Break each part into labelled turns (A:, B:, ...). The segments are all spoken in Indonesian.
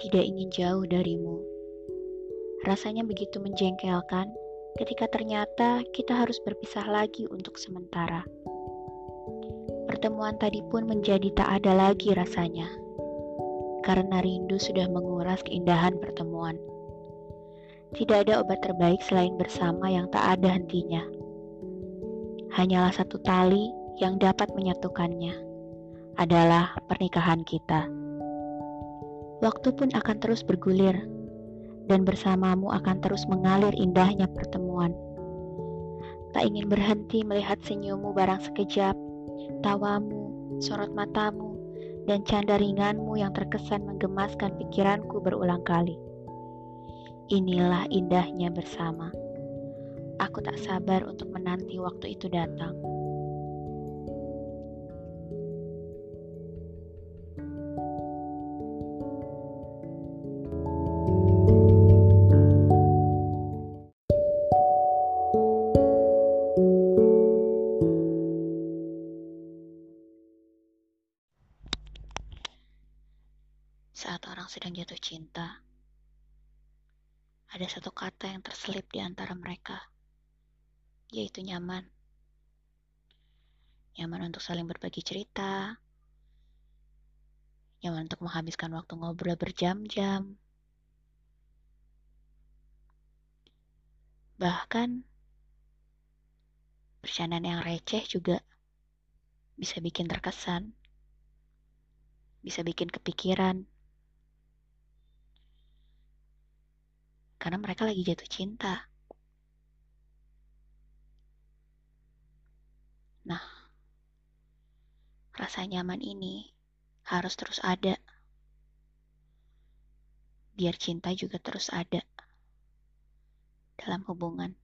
A: tidak ingin jauh darimu. Rasanya begitu menjengkelkan ketika ternyata kita harus berpisah lagi untuk sementara. Pertemuan tadi pun menjadi tak ada lagi rasanya, karena rindu sudah menguras keindahan pertemuan. Tidak ada obat terbaik selain bersama yang tak ada hentinya. Hanyalah satu tali yang dapat menyatukannya, adalah pernikahan kita. Waktu pun akan terus bergulir, dan bersamamu akan terus mengalir indahnya pertemuan. Tak ingin berhenti melihat senyummu barang sekejap, tawamu, sorot matamu, dan canda ringanmu yang terkesan menggemaskan pikiranku berulang kali. Inilah indahnya bersama. Aku tak sabar untuk menanti waktu itu datang. Saat orang sedang jatuh cinta, ada satu kata yang terselip di antara mereka, yaitu nyaman. Nyaman untuk saling berbagi cerita, nyaman untuk menghabiskan waktu ngobrol berjam-jam. Bahkan, bercandaan yang receh juga bisa bikin terkesan, bisa bikin kepikiran. Karena mereka lagi jatuh cinta. Nah, rasa nyaman ini harus terus ada. Biar cinta juga terus ada dalam hubungan.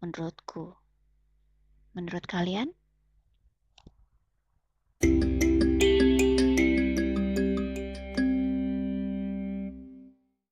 A: Menurutku, menurut kalian?